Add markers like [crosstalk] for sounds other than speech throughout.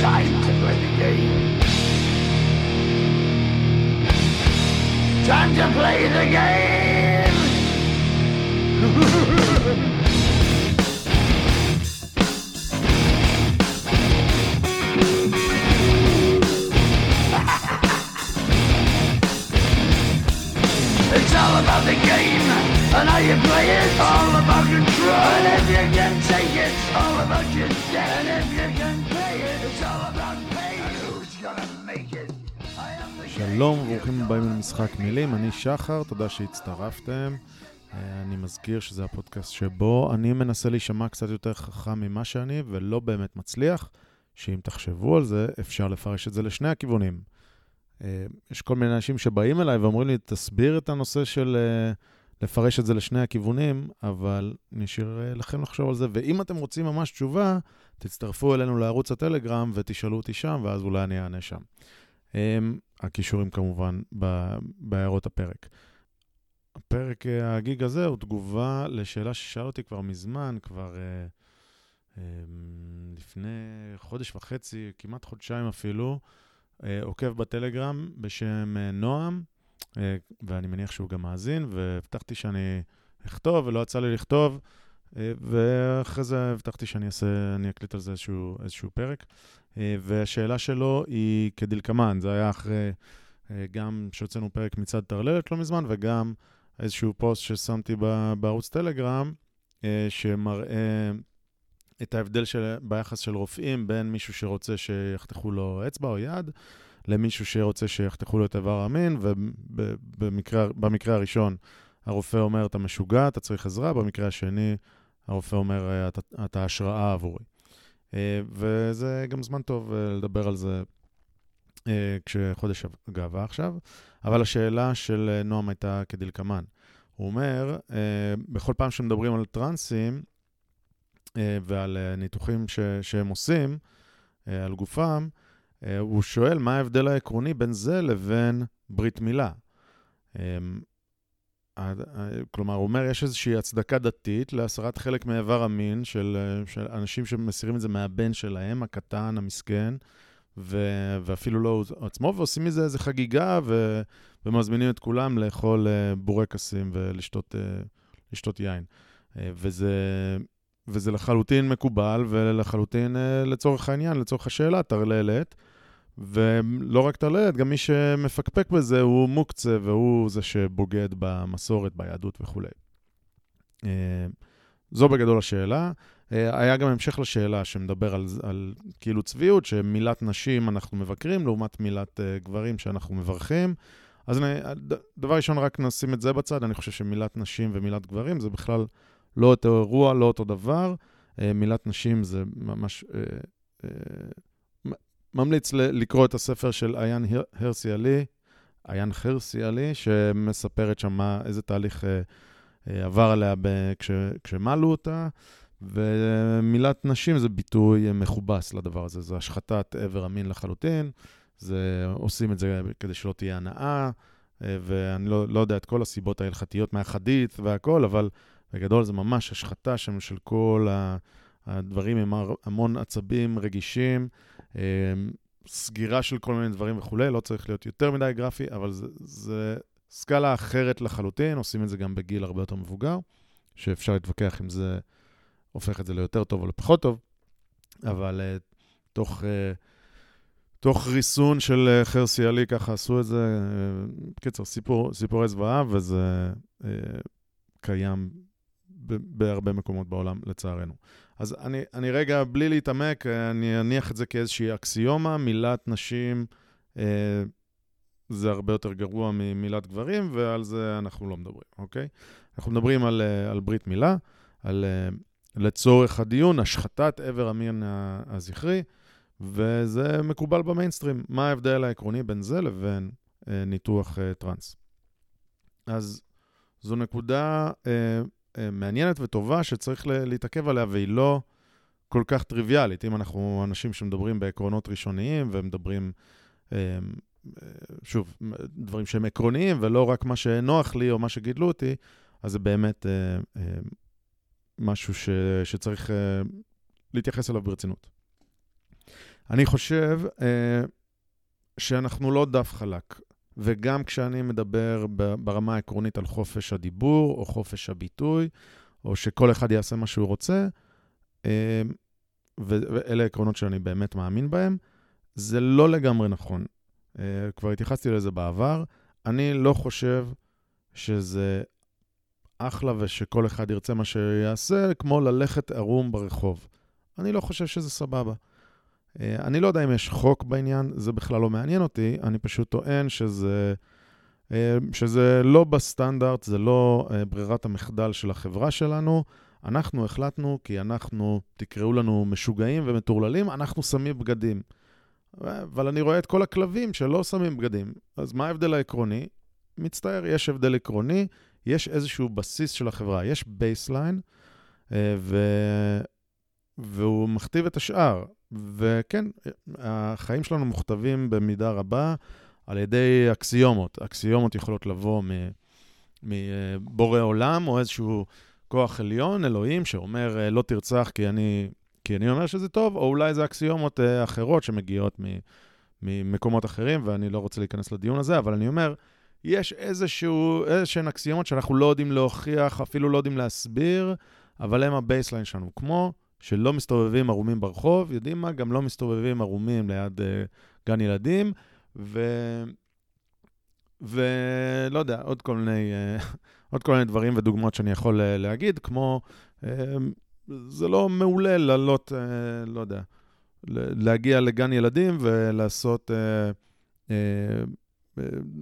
time to play the game. Time to play the game! [laughs] It's all about the game and how you play it. All about control. And if you can take it, all about your debt. And if you can pay it, שלום, ברוכים הבאים למשחק מילים, אני שחר, תודה שהצטרפתם. אה, אני מזכיר שזה הפודקאסט שבו אני מנסה להישמע קצת יותר חכם ממה שאני, ולא באמת מצליח, שאם תחשבו על זה, אפשר לפרש את זה לשני הכיוונים. אה, יש כל מיני אנשים שבאים אליי ואומרים לי, תסביר את הנושא של אה, לפרש את זה לשני הכיוונים, אבל אני אשאיר אה, לכם לחשוב על זה. ואם אתם רוצים ממש תשובה, תצטרפו אלינו לערוץ הטלגרם ותשאלו אותי שם, ואז אולי אני אענה שם. הם, הקישורים כמובן בהערות הפרק. הפרק אה, הגיג הזה הוא תגובה לשאלה ששאל אותי כבר מזמן, כבר אה, אה, לפני חודש וחצי, כמעט חודשיים אפילו, אה, עוקב בטלגרם בשם אה, נועם, ואני מניח שהוא גם מאזין, והבטחתי שאני אכתוב, ולא יצא לי לכתוב, אה, ואחרי זה הבטחתי שאני אעשה, אני אקליט על זה איזשהו, איזשהו פרק. אה, והשאלה שלו היא כדלקמן, זה היה אחרי אה, גם שהוצאנו פרק מצד טרללת לא מזמן, וגם איזשהו פוסט ששמתי בערוץ טלגרם, אה, שמראה את ההבדל של, ביחס של רופאים בין מישהו שרוצה שיחתכו לו אצבע או יד, למישהו שרוצה שיחתכו לו את איבר המין, ובמקרה הראשון הרופא אומר, אתה משוגע, אתה צריך עזרה, במקרה השני הרופא אומר, "אה, אתה, אתה השראה עבורי. אה, וזה גם זמן טוב אה, לדבר על זה כשחודש הגאווה עכשיו. אבל השאלה של נועם הייתה כדלקמן. הוא אומר, בכל פעם שמדברים על טרנסים ועל ניתוחים ש, שהם עושים על גופם, הוא שואל מה ההבדל העקרוני בין זה לבין ברית מילה. אה, אה, כלומר, הוא אומר, יש איזושהי הצדקה דתית להסרת חלק מאיבר המין של, אה, של אנשים שמסירים את זה מהבן שלהם, הקטן, המסכן, ו, ואפילו לא הוא עצמו, ועושים מזה איזו חגיגה, ו, ומזמינים את כולם לאכול אה, בורקסים ולשתות אה, לשתות יין. אה, וזה, וזה לחלוטין מקובל, ולחלוטין, אה, לצורך העניין, לצורך השאלה, טרללת. ולא רק טרללת, גם מי שמפקפק בזה הוא מוקצה, והוא זה שבוגד במסורת, ביהדות וכולי. אה, זו בגדול השאלה. אה, היה גם המשך לשאלה שמדבר על, על כאילו צביעות, שמילת נשים אנחנו מבקרים, לעומת מילת uh, גברים שאנחנו מברכים. אז אני, דבר ראשון, רק נשים את זה בצד, אני חושב שמילת נשים ומילת גברים זה בכלל לא אותו אירוע, לא אותו דבר. Uh, מילת נשים זה ממש... Uh, uh, ממליץ לקרוא את הספר של עיין הר- הרסי עלי, עיין חרסי עלי, שמספרת שם מה, איזה תהליך uh, uh, עבר עליה ב- כש, כשמלו אותה. ומילת נשים זה ביטוי מכובס לדבר הזה, זה השחתת עבר המין לחלוטין, זה, עושים את זה כדי שלא תהיה הנאה, אה, ואני לא, לא יודע את כל הסיבות ההלכתיות מהחדית והכל, אבל בגדול זה ממש השחתה שם של כל הדברים עם המון עצבים רגישים, אה, סגירה של כל מיני דברים וכולי, לא צריך להיות יותר מדי גרפי, אבל זה, זה סקאלה אחרת לחלוטין, עושים את זה גם בגיל הרבה יותר מבוגר, שאפשר להתווכח אם זה... הופך את זה ליותר טוב או לפחות טוב, אבל uh, תוך, uh, תוך ריסון של uh, חרסי עלי, ככה עשו את זה. בקיצר, uh, סיפור, סיפורי זוועה, וזה קיים בהרבה מקומות בעולם, לצערנו. אז אני, אני רגע, בלי להתעמק, אני אניח את זה כאיזושהי אקסיומה, מילת נשים uh, זה הרבה יותר גרוע ממילת גברים, ועל זה אנחנו לא מדברים, אוקיי? אנחנו מדברים על, uh, על ברית מילה, על... Uh, לצורך הדיון, השחתת עבר המין הזכרי, וזה מקובל במיינסטרים. מה ההבדל העקרוני בין זה לבין אה, ניתוח אה, טרנס? אז זו נקודה אה, אה, מעניינת וטובה שצריך להתעכב עליה, והיא לא כל כך טריוויאלית. אם אנחנו אנשים שמדברים בעקרונות ראשוניים ומדברים, אה, אה, שוב, דברים שהם עקרוניים ולא רק מה שנוח לי או מה שגידלו אותי, אז זה באמת... אה, אה, משהו ש, שצריך להתייחס אליו ברצינות. אני חושב אה, שאנחנו לא דף חלק, וגם כשאני מדבר ברמה העקרונית על חופש הדיבור או חופש הביטוי, או שכל אחד יעשה מה שהוא רוצה, אה, ואלה עקרונות שאני באמת מאמין בהם, זה לא לגמרי נכון. אה, כבר התייחסתי לזה בעבר. אני לא חושב שזה אחלה ושכל אחד ירצה מה שיעשה, כמו ללכת ערום ברחוב. אני לא חושב שזה סבבה. אה, אני לא יודע אם יש חוק בעניין, זה בכלל לא מעניין אותי, אני פשוט טוען שזה, אה, שזה לא בסטנדרט, זה לא אה, ברירת המחדל של החברה שלנו. אנחנו החלטנו, כי אנחנו, תקראו לנו משוגעים ומטורללים, אנחנו שמים בגדים. אבל אני רואה את כל הכלבים שלא שמים בגדים. אז מה ההבדל העקרוני? מצטער, יש הבדל עקרוני, יש איזשהו בסיס של החברה, יש baseline, ו... והוא מכתיב את השאר. וכן, החיים שלנו מוכתבים במידה רבה על ידי אקסיומות. אקסיומות יכולות לבוא מבורא עולם, או איזשהו כוח עליון, אלוהים, שאומר, לא תרצח כי אני, כי אני אומר שזה טוב, או אולי זה אקסיומות אה, אחרות שמגיעות ממקומות אחרים, ואני לא רוצה להיכנס לדיון הזה, אבל אני אומר, יש איזשהו, איזשהן אקסיומות שאנחנו לא יודעים להוכיח, אפילו לא יודעים להסביר, אבל הם ה baseline שלנו, כמו שלא מסתובבים ערומים ברחוב, יודעים מה? גם לא מסתובבים ערומים ליד uh, גן ילדים, ו... ולא יודע, עוד כל מיני, uh, [laughs] עוד כל מיני דברים ודוגמאות שאני יכול uh, להגיד, כמו, uh, זה לא מעולה לעלות, uh, לא יודע, להגיע לגן ילדים ולעשות, uh, uh,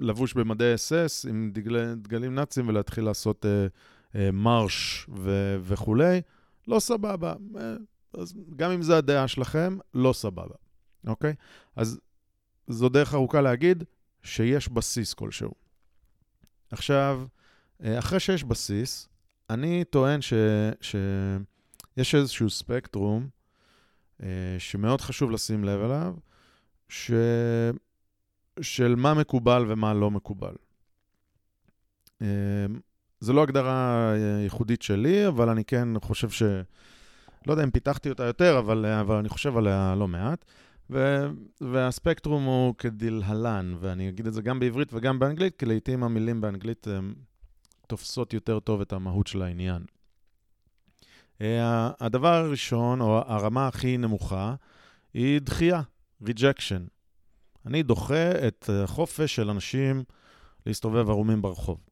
לבוש במדי אס-אס עם דגלי, דגלים נאצים ולהתחיל לעשות uh, uh, מרש ו- וכולי. לא סבבה. אה, אז גם אם זו הדעה שלכם, לא סבבה, אוקיי? אז זו דרך ארוכה להגיד שיש בסיס כלשהו. עכשיו, אה, אחרי שיש בסיס, אני טוען ש, שיש איזשהו ספקטרום אה, שמאוד חשוב לשים לב אליו, ש, של מה מקובל ומה לא מקובל. זו לא הגדרה אה, ייחודית שלי, אבל אני כן חושב ש... לא יודע אם פיתחתי אותה יותר, אבל, אה, אבל אני חושב עליה לא מעט. ו, והספקטרום הוא כדלהלן, ואני אגיד את זה גם בעברית וגם באנגלית, כי לעיתים המילים באנגלית אה, תופסות יותר טוב את המהות של העניין. הדבר הראשון, או הרמה הכי נמוכה, היא דחייה, rejection. אני דוחה את החופש של אנשים להסתובב ערומים ברחוב.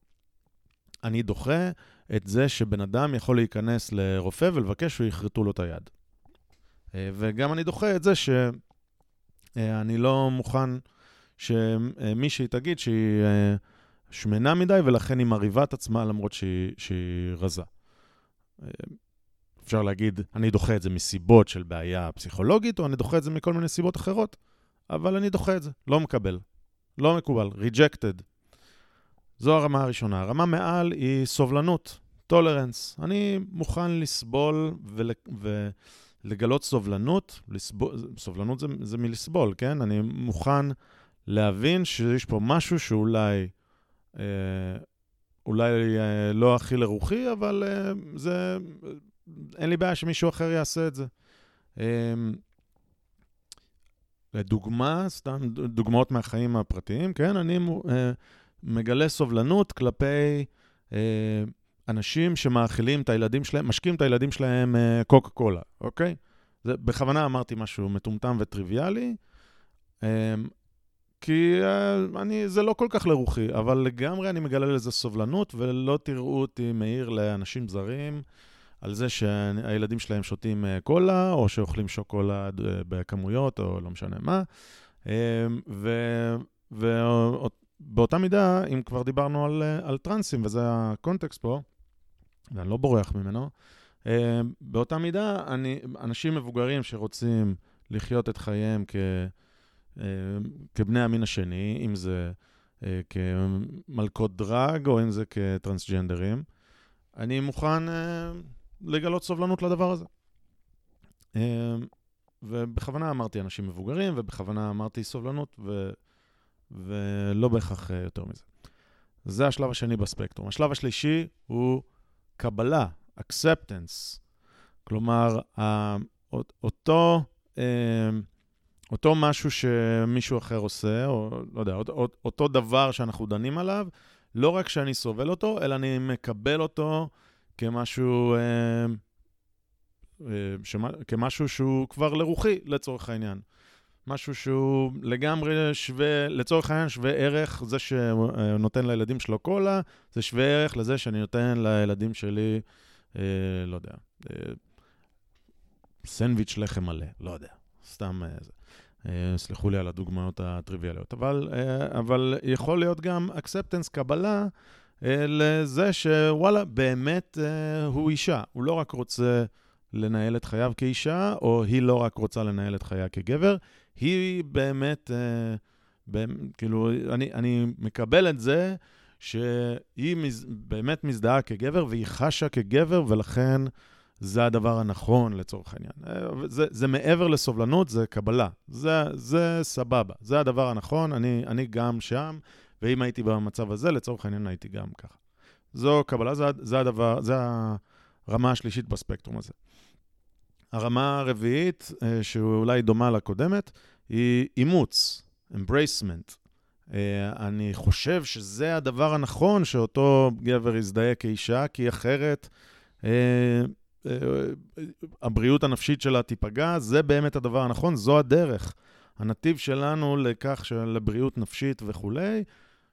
אני דוחה את זה שבן אדם יכול להיכנס לרופא ולבקש שיכרתו לו את היד. אה, וגם אני דוחה את זה שאני אה, לא מוכן שמישהי תגיד שהיא אה, שמנה מדי ולכן היא מרהיבה את עצמה למרות שהיא, שהיא רזה. אפשר להגיד, אני דוחה את זה מסיבות של בעיה פסיכולוגית, או אני דוחה את זה מכל מיני סיבות אחרות, אבל אני דוחה את זה, לא מקבל, לא מקובל, rejected. זו הרמה הראשונה. הרמה מעל היא סובלנות, טולרנס. אני מוכן לסבול ול, ולגלות סובלנות. לסבול, סובלנות זה, זה מלסבול, כן? אני מוכן להבין שיש פה משהו שאולי... אה, אולי אה, לא הכי לרוחי, אבל אה, זה... אין לי בעיה שמישהו אחר יעשה את זה. אה, לדוגמה, סתם דוגמאות מהחיים הפרטיים, כן? אני אה, מגלה סובלנות כלפי אה, אנשים שמאכילים את הילדים שלהם, משקים את הילדים שלהם אה, קוקה קולה, אוקיי? זה, בכוונה אמרתי משהו מטומטם וטריוויאלי, אה, כי אה, אני, זה לא כל כך לרוחי, אבל לגמרי אני מגלה לזה סובלנות, ולא תראו אותי מעיר לאנשים זרים על זה שהילדים שלהם שותים אה, קולה, או שאוכלים שוקולד אה, בכמויות, או לא משנה מה. אה, ו... באותה מידה, אם כבר דיברנו על, אה, על טרנסים, וזה הקונטקסט פה, ואני לא בורח ממנו, אה, באותה מידה, אני, אנשים מבוגרים שרוצים לחיות את חייהם כ, אה, כבני המין השני, אם זה כמלכות דרג או אם זה כטרנסג'נדרים, אני מוכן לגלות סובלנות לדבר הזה. ובכוונה אמרתי אנשים מבוגרים, ובכוונה אמרתי סובלנות, ו... ולא בהכרח אה, יותר מזה. זה השלב השני בספקטרום. השלב השלישי הוא קבלה, acceptance. כלומר, אותו, אה, אותו משהו שמישהו אחר עושה, או לא יודע, אותו, אותו דבר שאנחנו דנים עליו, לא רק שאני סובל אותו, אלא אני מקבל אותו כמשהו, אה, אה, כמשהו שהוא כבר לרוחי, לצורך העניין. משהו שהוא לגמרי שווה, לצורך העניין שווה ערך, זה שנותן לילדים שלו קולה, זה שווה ערך לזה שאני נותן לילדים שלי, אה, לא יודע, אה, סנדוויץ' לחם מלא, לא יודע, סתם אה, זה. אה, סלחו לי על הדוגמאות הטריוויאליות, אבל, אה, אבל יכול להיות גם אקספטנס, קבלה, אה, לזה שוואלה, באמת הוא אישה. הוא לא רק רוצה לנהל את חייו כאישה, או היא לא רק רוצה לנהל את חייה כגבר, היא באמת, כאילו, אני, אני מקבל את זה שהיא מז, באמת מזדהה כגבר, והיא חשה כגבר, ולכן... זה הדבר הנכון לצורך העניין. אה, זה, זה מעבר לסובלנות, זה קבלה. זה, זה סבבה, זה הדבר הנכון, אני, אני גם שם, ואם הייתי במצב הזה, לצורך העניין הייתי גם ככה. זו קבלה, זה, זה הדבר, זה הרמה השלישית בספקטרום הזה. הרמה הרביעית, אה, שאולי דומה לקודמת, היא אימוץ, embracement. אה, אני חושב שזה הדבר הנכון שאותו גבר יזדהה כאישה, כי אחרת... הבריאות הנפשית שלה תיפגע, זה באמת הדבר הנכון, זו הדרך. הנתיב שלנו לכך, לבריאות נפשית וכולי,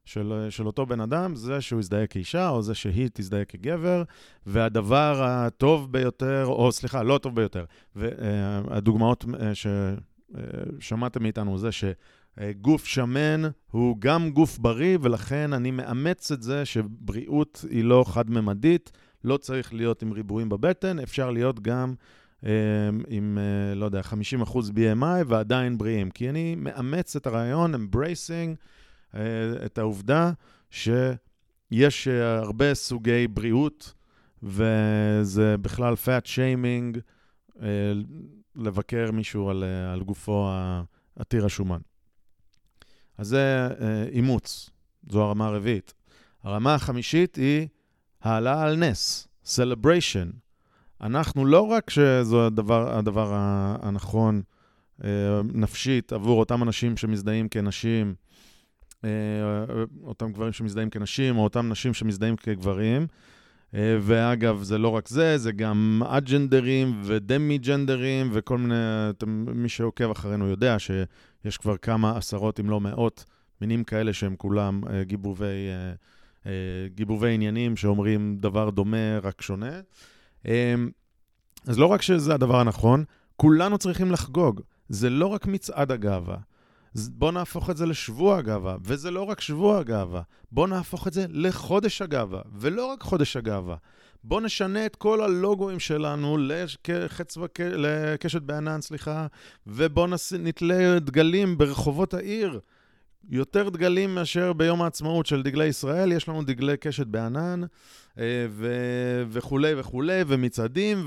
של, של אותו בן אדם, זה שהוא יזדהה כאישה, או זה שהיא תזדהה כגבר, והדבר הטוב ביותר, או סליחה, לא הטוב ביותר, והדוגמאות אה, ששמעתם מאיתנו זה שגוף שמן הוא גם גוף בריא, ולכן אני מאמץ את זה שבריאות היא לא חד-ממדית. לא צריך להיות עם ריבועים בבטן, אפשר להיות גם אה, עם, אה, לא יודע, 50% BMI ועדיין בריאים. כי אני מאמץ את הרעיון, אה, את העובדה שיש אה, הרבה סוגי בריאות, וזה בכלל fat shaming, אה, לבקר מישהו על, אה, על גופו עתיר השומן. אז זה אה, אימוץ, זו הרמה הרביעית. הרמה החמישית היא העלאה על נס, celebration. אנחנו לא רק שזו הדבר, הדבר הנכון אה, נפשית עבור אותם אנשים שמזדהים כנשים, אה, אותם גברים שמזדהים כנשים, או אותם נשים שמזדהים כגברים. אה, ואגב, זה לא רק זה, זה גם אג'נדרים ודמי-ג'נדרים וכל מיני, מי שעוקב אחרינו יודע שיש כבר כמה עשרות, אם לא מאות, מינים כאלה שהם כולם גיבובי אה, גיבובי עניינים שאומרים דבר דומה, רק שונה. אה, אז לא רק שזה הדבר הנכון, כולנו צריכים לחגוג. זה לא רק מצעד הגאווה. בואו נהפוך את זה לשבוע הגאווה, וזה לא רק שבוע הגאווה, בואו נהפוך את זה לחודש הגאווה, ולא רק חודש הגאווה. בואו נשנה את כל הלוגוים שלנו לחץ וק... לקשת בענן, סליחה, ובואו נתלה דגלים ברחובות העיר. יותר דגלים מאשר ביום העצמאות של דגלי ישראל, יש לנו דגלי קשת בענן אה, ו- וכולי וכולי, ומצעדים,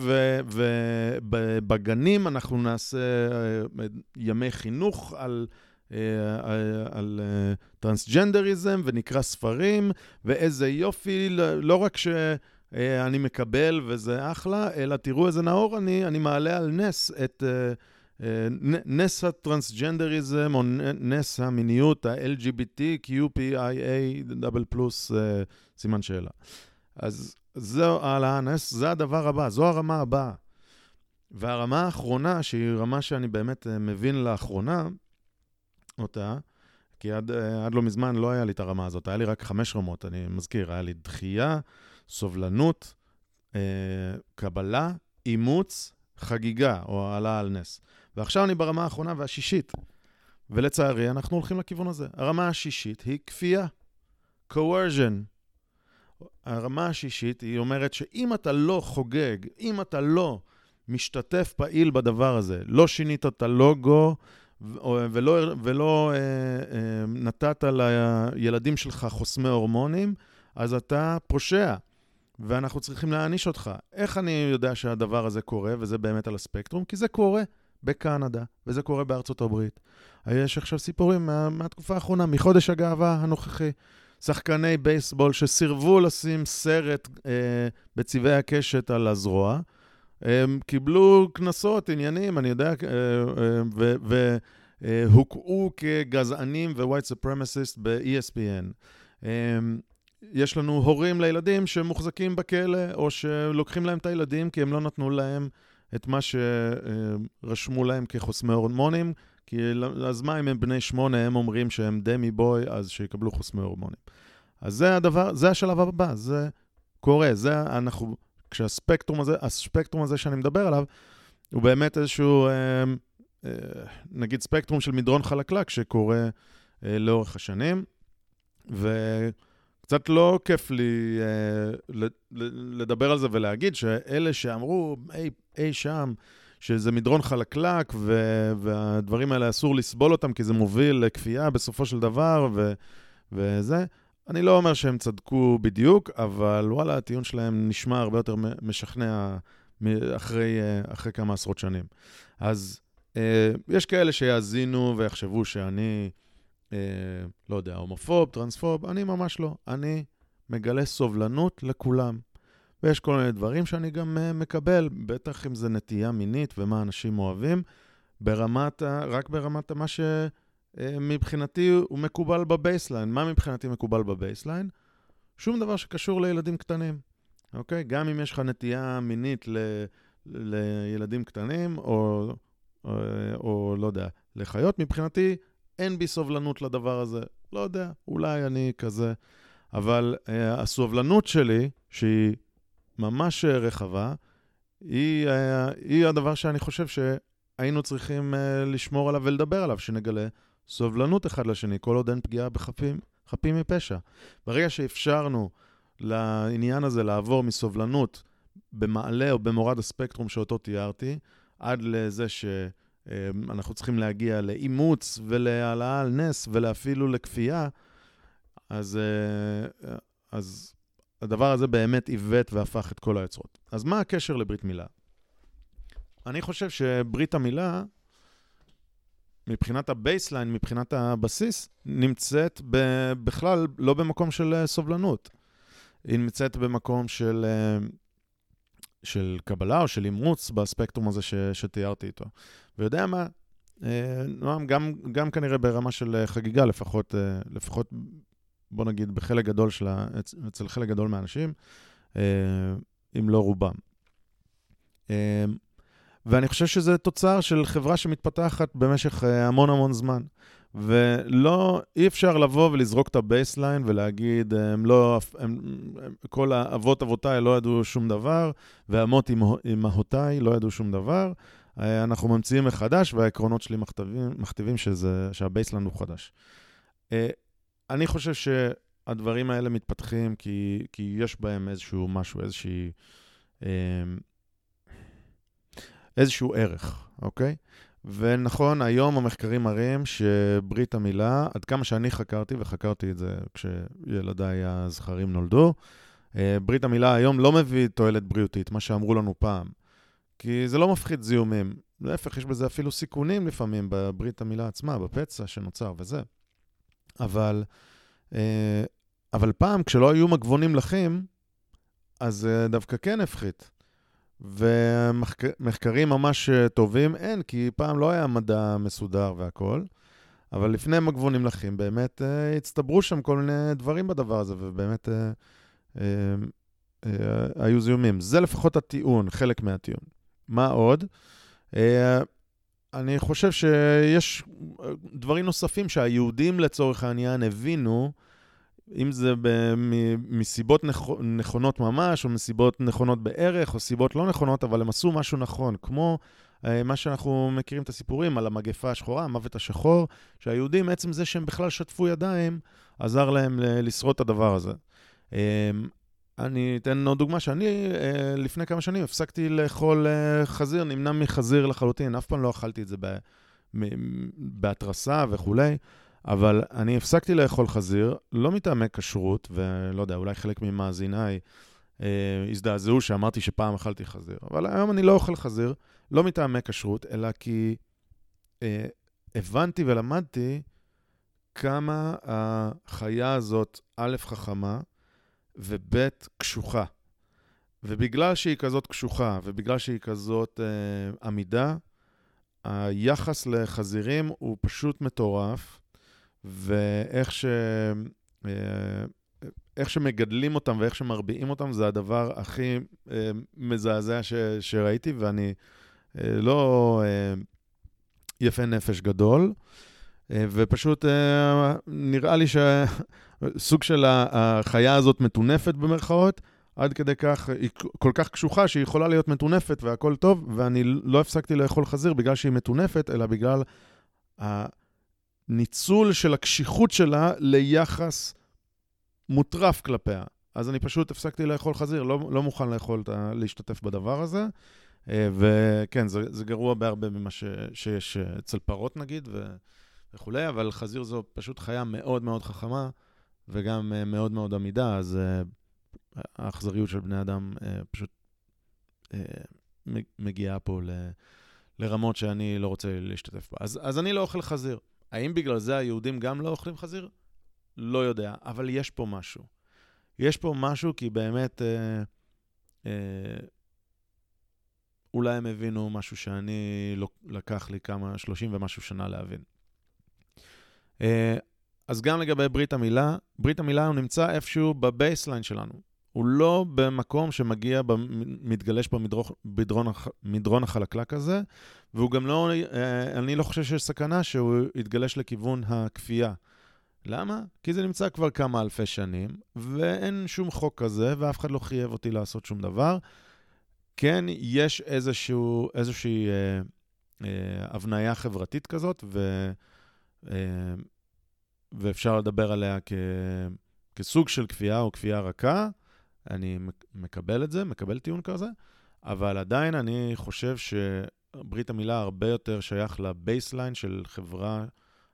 ובגנים אנחנו נעשה אה, ימי חינוך על... אה, על, על טרנסג'נדריזם ונקרא ספרים, ואיזה יופי, לא רק שאני מקבל וזה אחלה, אלא תראו איזה נאור אני, אני מעלה על נס את... נס הטרנסג'נדריזם או נס המיניות, ה-LGBT, QPIA, דאבל פלוס, אה, סימן שאלה. אז זו העלאה נס, זה הדבר הבא, זו הרמה הבאה. והרמה האחרונה, שהיא רמה שאני באמת אה, מבין לאחרונה אותה, כי עד, אה, עד לא מזמן לא היה לי את הרמה הזאת, היה לי רק חמש רמות, אני מזכיר, היה לי דחייה, סובלנות, אה, קבלה, אימוץ, חגיגה או העלאה על נס. ועכשיו אני ברמה האחרונה והשישית. ולצערי, אנחנו הולכים לכיוון הזה. הרמה השישית היא כפייה, coercion. הרמה השישית היא אומרת שאם אתה לא חוגג, אם אתה לא משתתף פעיל בדבר הזה, לא שינית את הלוגו ולא, ולא אה, אה, נתת לילדים שלך חוסמי הורמונים, אז אתה פושע. ואנחנו צריכים להעניש אותך. איך אני יודע שהדבר הזה קורה, וזה באמת על הספקטרום? כי זה קורה. בקנדה, וזה קורה בארצות הברית. יש עכשיו סיפורים מה, מהתקופה האחרונה, מחודש הגאווה הנוכחי. שחקני בייסבול שסירבו לשים סרט אה, בצבעי הקשת על הזרוע, הם קיבלו קנסות, עניינים, אני יודע, אה, אה, אה, הוקעו כגזענים ו-white supremacist ב-ESPN. אה, יש לנו הורים לילדים שמוחזקים בכלא, או שלוקחים להם את הילדים כי הם לא נתנו להם את מה שרשמו להם כחוסמי הורמונים, כי אז מה אם הם בני שמונה, הם אומרים שהם דמי בוי, אז שיקבלו חוסמי הורמונים. אז זה הדבר, זה השלב הבא, זה קורה, זה אנחנו, כשהספקטרום הזה, הספקטרום הזה שאני מדבר עליו, הוא באמת איזשהו, אה, אה, נגיד ספקטרום של מדרון חלקלק שקורה אה, לאורך השנים, וקצת לא כיף לי לדבר על זה ולהגיד שאלה שאמרו אי, אי שם, שזה מדרון חלקלק, ו- והדברים האלה אסור לסבול אותם, כי זה מוביל לכפייה בסופו של דבר, ו- וזה. אני לא אומר שהם צדקו בדיוק, אבל וואלה, הטיעון שלהם נשמע הרבה יותר משכנע אחרי, אחרי כמה עשרות שנים. אז אה, יש כאלה שיאזינו ויחשבו שאני, אה, לא יודע, הומופוב, טרנספוב, אני ממש לא. אני מגלה סובלנות לכולם. ויש כל מיני דברים שאני גם uh, מקבל, בטח אם זה נטייה מינית ומה אנשים אוהבים, ברמת, רק ברמת מה שמבחינתי uh, הוא מקובל ב baseline. מה מבחינתי מקובל ב baseline? שום דבר שקשור לילדים קטנים, אוקיי? גם אם יש לך נטייה מינית ל, לילדים קטנים, או, או, או לא יודע, לחיות, מבחינתי אין בי סובלנות לדבר הזה. לא יודע, אולי אני כזה. אבל uh, הסובלנות שלי, שהיא ממש רחבה, היא, אה, היא הדבר שאני חושב שהיינו צריכים אה, לשמור עליו ולדבר עליו, שנגלה סובלנות אחד לשני, כל עוד אין פגיעה בחפים חפים מפשע. ברגע שאפשרנו לעניין הזה לעבור מסובלנות במעלה או במורד הספקטרום שאותו תיארתי, עד לזה שאנחנו צריכים להגיע לאימוץ ולהעלאה על נס ולאפילו לכפייה, אז, אה, אז הדבר הזה באמת עיוות והפך את כל היוצרות. אז מה הקשר לברית מילה? אני חושב שברית המילה, מבחינת ה baseline, מבחינת הבסיס, נמצאת ב- בכלל לא במקום של אה, סובלנות. היא נמצאת במקום של, אה, של קבלה או של אימוץ בספקטרום הזה ש- שתיארתי איתו. ויודע מה? אה, נועם, גם, גם כנראה ברמה של חגיגה, לפחות, לפחות בוא נגיד, בחלק גדול של ה... אצל חלק גדול מהאנשים, אם לא רובם. אה, ואני חושב שזה תוצר של חברה שמתפתחת במשך אה, המון המון זמן. ולא, אי אפשר לבוא ולזרוק את ה baseline ולהגיד, הם לא, הם, כל האבות אבותיי לא ידעו שום דבר, ואמות אמהותיי לא ידעו שום דבר. אנחנו ממציאים מחדש, והעקרונות שלי מכתיבים, מכתיבים שזה, שה baseline הוא חדש. אני חושב שהדברים האלה מתפתחים כי, כי יש בהם איזשהו משהו, איזושהי... איזשהו ערך, אוקיי? ונכון, היום המחקרים מראים שברית המילה, עד כמה שאני חקרתי, וחקרתי את זה כשילדיי הזכרים נולדו, אה, ברית המילה היום לא מביא תועלת בריאותית, מה שאמרו לנו פעם. כי זה לא מפחית זיהומים. להפך, יש בזה אפילו סיכונים לפעמים בברית המילה עצמה, בפצע שנוצר וזה. אבל, אה, אבל פעם, כשלא היו מגבונים לחים, אז דווקא כן הפחית. ומחקרים ממש אה, טובים אין, כי פעם לא היה מדע מסודר והכול, אבל לפני מגבונים לחים באמת uh, הצטברו שם כל מיני דברים בדבר הזה, ובאמת uh, uh, uh, היו זיהומים. זה לפחות הטיעון, חלק מהטיעון. מה עוד? Uh, אני חושב שיש אה, דברים נוספים שהיהודים לצורך העניין הבינו, אם זה מסיבות נכונות ממש, או מסיבות נכונות בערך, או סיבות לא נכונות, אבל הם עשו משהו נכון, כמו אה, מה שאנחנו מכירים את הסיפורים על המגפה השחורה, המוות השחור, שהיהודים, עצם זה שהם בכלל שטפו ידיים, עזר להם לשרוד את הדבר הזה. אמ, אני אתן עוד דוגמה שאני אה, לפני כמה שנים הפסקתי לאכול אה, חזיר, נמנע מחזיר לחלוטין, אף פעם לא אכלתי את זה בהתרסה וכולי, אבל אני הפסקתי לאכול חזיר, לא מטעמי כשרות, ולא יודע, אולי חלק ממאזיניי אה, הזדעזעו שאמרתי שפעם אכלתי חזיר, אבל היום אני לא אוכל חזיר, לא מטעמי כשרות, אלא כי אה, הבנתי ולמדתי כמה החיה הזאת, א', חכמה, וב' קשוחה. ובגלל שהיא כזאת קשוחה, ובגלל שהיא כזאת אה, עמידה, היחס לחזירים הוא פשוט מטורף, ואיך ש... אה, איך שמגדלים אותם ואיך שמרביעים אותם זה הדבר הכי אה, מזעזע ש, שראיתי, ואני אה, לא אה, יפה נפש גדול, אה, ופשוט אה, נראה לי שסוג של החיה הזאת מטונפת במרכאות, עד כדי כך, היא כל כך קשוחה שהיא יכולה להיות מטונפת והכל טוב, ואני לא הפסקתי לאכול חזיר בגלל שהיא מטונפת, אלא בגלל הניצול של הקשיחות שלה ליחס מוטרף כלפיה. אז אני פשוט הפסקתי לאכול חזיר, לא, לא מוכן לאכול, להשתתף בדבר הזה. אה, וכן, זה, זה גרוע בהרבה ממה ש, שיש אצל פרות נגיד ו, וכולי, אבל חזיר זו פשוט חיה מאוד מאוד חכמה וגם אה, מאוד מאוד עמידה, אז אה, האכזריות של בני אדם פשוט מגיעה פה ל, לרמות שאני לא רוצה להשתתף בה. אז, אז אני לא אוכל חזיר. האם בגלל זה היהודים גם לא אוכלים חזיר? לא יודע, אבל יש פה משהו. יש פה משהו כי באמת, אה, אה, אולי הם הבינו משהו שאני לקח לי כמה, 30 ומשהו שנה להבין. אה, אז גם לגבי ברית המילה, ברית המילה הוא נמצא איפשהו ב baseline שלנו. הוא לא במקום שמגיע, מתגלש במדרון מדרון החלקלק הזה, והוא גם לא, אה, אני לא חושב שיש סכנה שהוא יתגלש לכיוון הכפייה. למה? כי זה נמצא כבר כמה אלפי שנים, ואין שום חוק כזה, ואף אחד לא חייב אותי לעשות שום דבר. כן, יש איזשהו, איזושהי אה, אה, הבניה חברתית כזאת, ו, אה, ואפשר לדבר עליה כ, כסוג של כפייה או כפייה רכה. אני מקבל את זה, מקבל טיעון כזה, אבל עדיין אני חושב שברית המילה הרבה יותר שייך לבייסליין של חברה,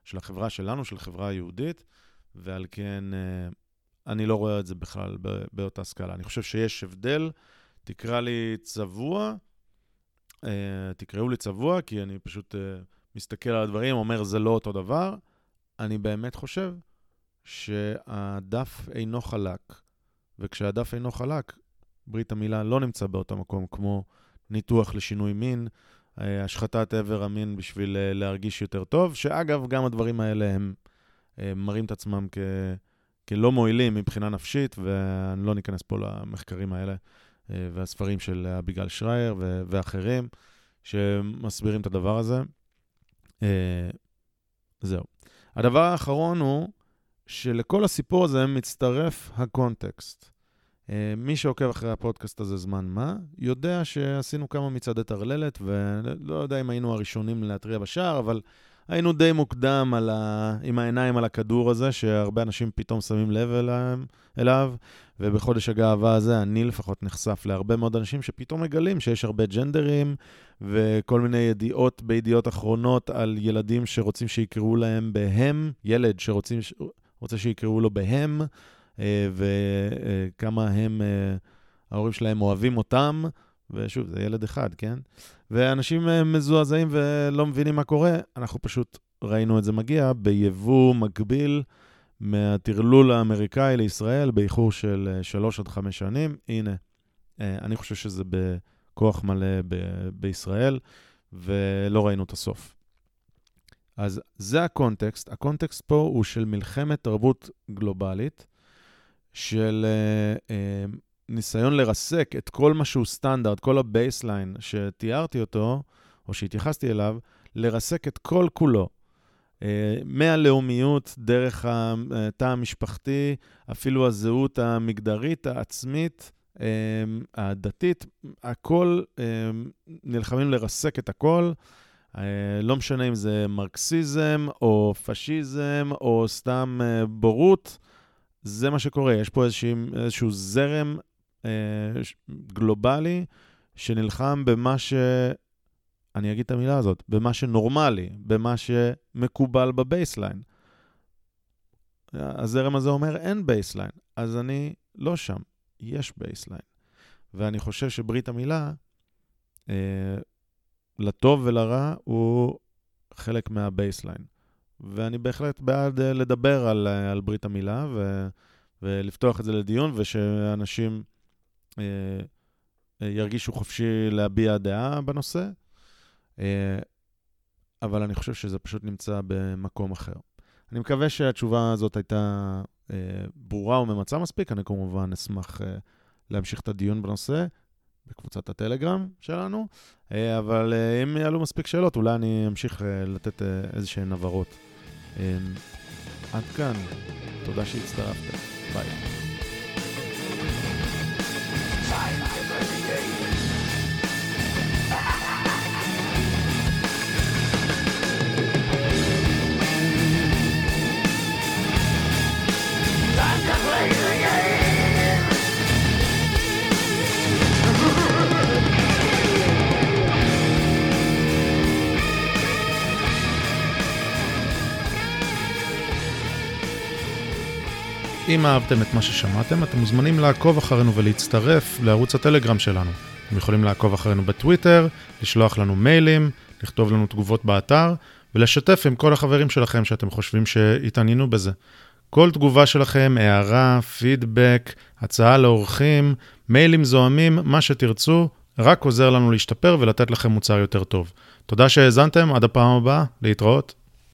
של החברה שלנו, של החברה היהודית, ועל כן אה, אני לא רואה את זה בכלל באותה סקאלה. אני חושב שיש הבדל, תקרא לי צבוע, אה, תקראו לי צבוע, כי אני פשוט אה, מסתכל על הדברים, אומר, זה לא אותו דבר. אני באמת חושב שהדף אינו חלק, וכשהדף אינו חלק, ברית המילה לא נמצא באותו מקום כמו ניתוח לשינוי מין, השחתת איבר המין בשביל להרגיש יותר טוב, שאגב, גם הדברים האלה הם מראים את עצמם כ... כלא מועילים מבחינה נפשית, ואני לא ניכנס פה למחקרים האלה אה, והספרים של אביגל שרייר ו- ואחרים שמסבירים את הדבר הזה. אה, זהו. הדבר האחרון הוא שלכל הסיפור הזה מצטרף הקונטקסט. אה, מי שעוקב אחרי הפודקאסט הזה זמן מה, יודע שעשינו כמה מצעדי טרללת, ולא יודע אם היינו הראשונים להתריע בשער, אבל היינו די מוקדם ה... עם העיניים על הכדור הזה, שהרבה אנשים פתאום שמים לב אליו, אליו, ובחודש הגאווה הזה אני לפחות נחשף להרבה מאוד אנשים שפתאום מגלים שיש הרבה ג'נדרים, וכל מיני ידיעות בידיעות אחרונות על ילדים שרוצים שיקראו להם בהם, ילד שרוצה שיקראו לו בהם, אה, וכמה הם, אה, ההורים שלהם אוהבים אותם, ושוב, זה ילד אחד, כן? ואנשים אה, מזועזעים ולא מבינים מה קורה, אנחנו פשוט ראינו את זה מגיע ביבוא מקביל מהטרלול האמריקאי לישראל באיחור של שלוש עד חמש שנים. הנה, אני חושב שזה בכוח מלא ב- בישראל, ולא ראינו את הסוף. אז זה הקונטקסט. הקונטקסט פה הוא של מלחמת תרבות גלובלית, של uh, uh, ניסיון לרסק את כל מה שהוא סטנדרט, כל ה baseline שתיארתי אותו, או שהתייחסתי אליו, לרסק את כל כולו. אה, מהלאומיות, דרך התא המשפחתי, אפילו הזהות המגדרית, העצמית, אה, הדתית, הכל, אה, נלחמים לרסק את הכל. אה, לא משנה אם זה מרקסיזם, או פשיזם, או סתם אה, בורות. זה מה שקורה, יש פה איזשה, איזשהו זרם אה, גלובלי שנלחם במה ש... אני אגיד את המילה הזאת, במה שנורמלי, במה שמקובל ב baseline. הזרם הזה אומר אין baseline, אז אני לא שם, יש baseline. ואני חושב שברית המילה, אה, לטוב ולרע, הוא חלק מה baseline. ואני בהחלט בעד uh, לדבר על, uh, על ברית המילה ו, ולפתוח את זה לדיון, ושאנשים uh, uh, ירגישו חופשי להביע דעה בנושא. Uh, אבל אני חושב שזה פשוט נמצא במקום אחר. אני מקווה שהתשובה הזאת הייתה אה, ברורה וממצה מספיק. אני כמובן אשמח אה, להמשיך את הדיון בנושא בקבוצת הטלגרם שלנו, אה, אבל אה, אם יעלו מספיק שאלות, אולי אני אמשיך אה, לתת אה, איזה שהן הבהרות. אה, עד כאן, תודה שהצטרפתם, ביי. אם אהבתם את מה ששמעתם, אתם מוזמנים לעקוב אחרינו ולהצטרף לערוץ הטלגרם שלנו. אתם יכולים לעקוב אחרינו בטוויטר, לשלוח לנו מיילים, לכתוב לנו תגובות באתר, ולשתף עם כל החברים שלכם שאתם חושבים שהתעניינו בזה. כל תגובה שלכם, הערה, פידבק, הצעה לאורחים, מיילים זוהמים, מה שתרצו, רק עוזר לנו להשתפר ולתת לכם מוצר יותר טוב. תודה שהאזנתם, עד הפעם הבאה, להתראות.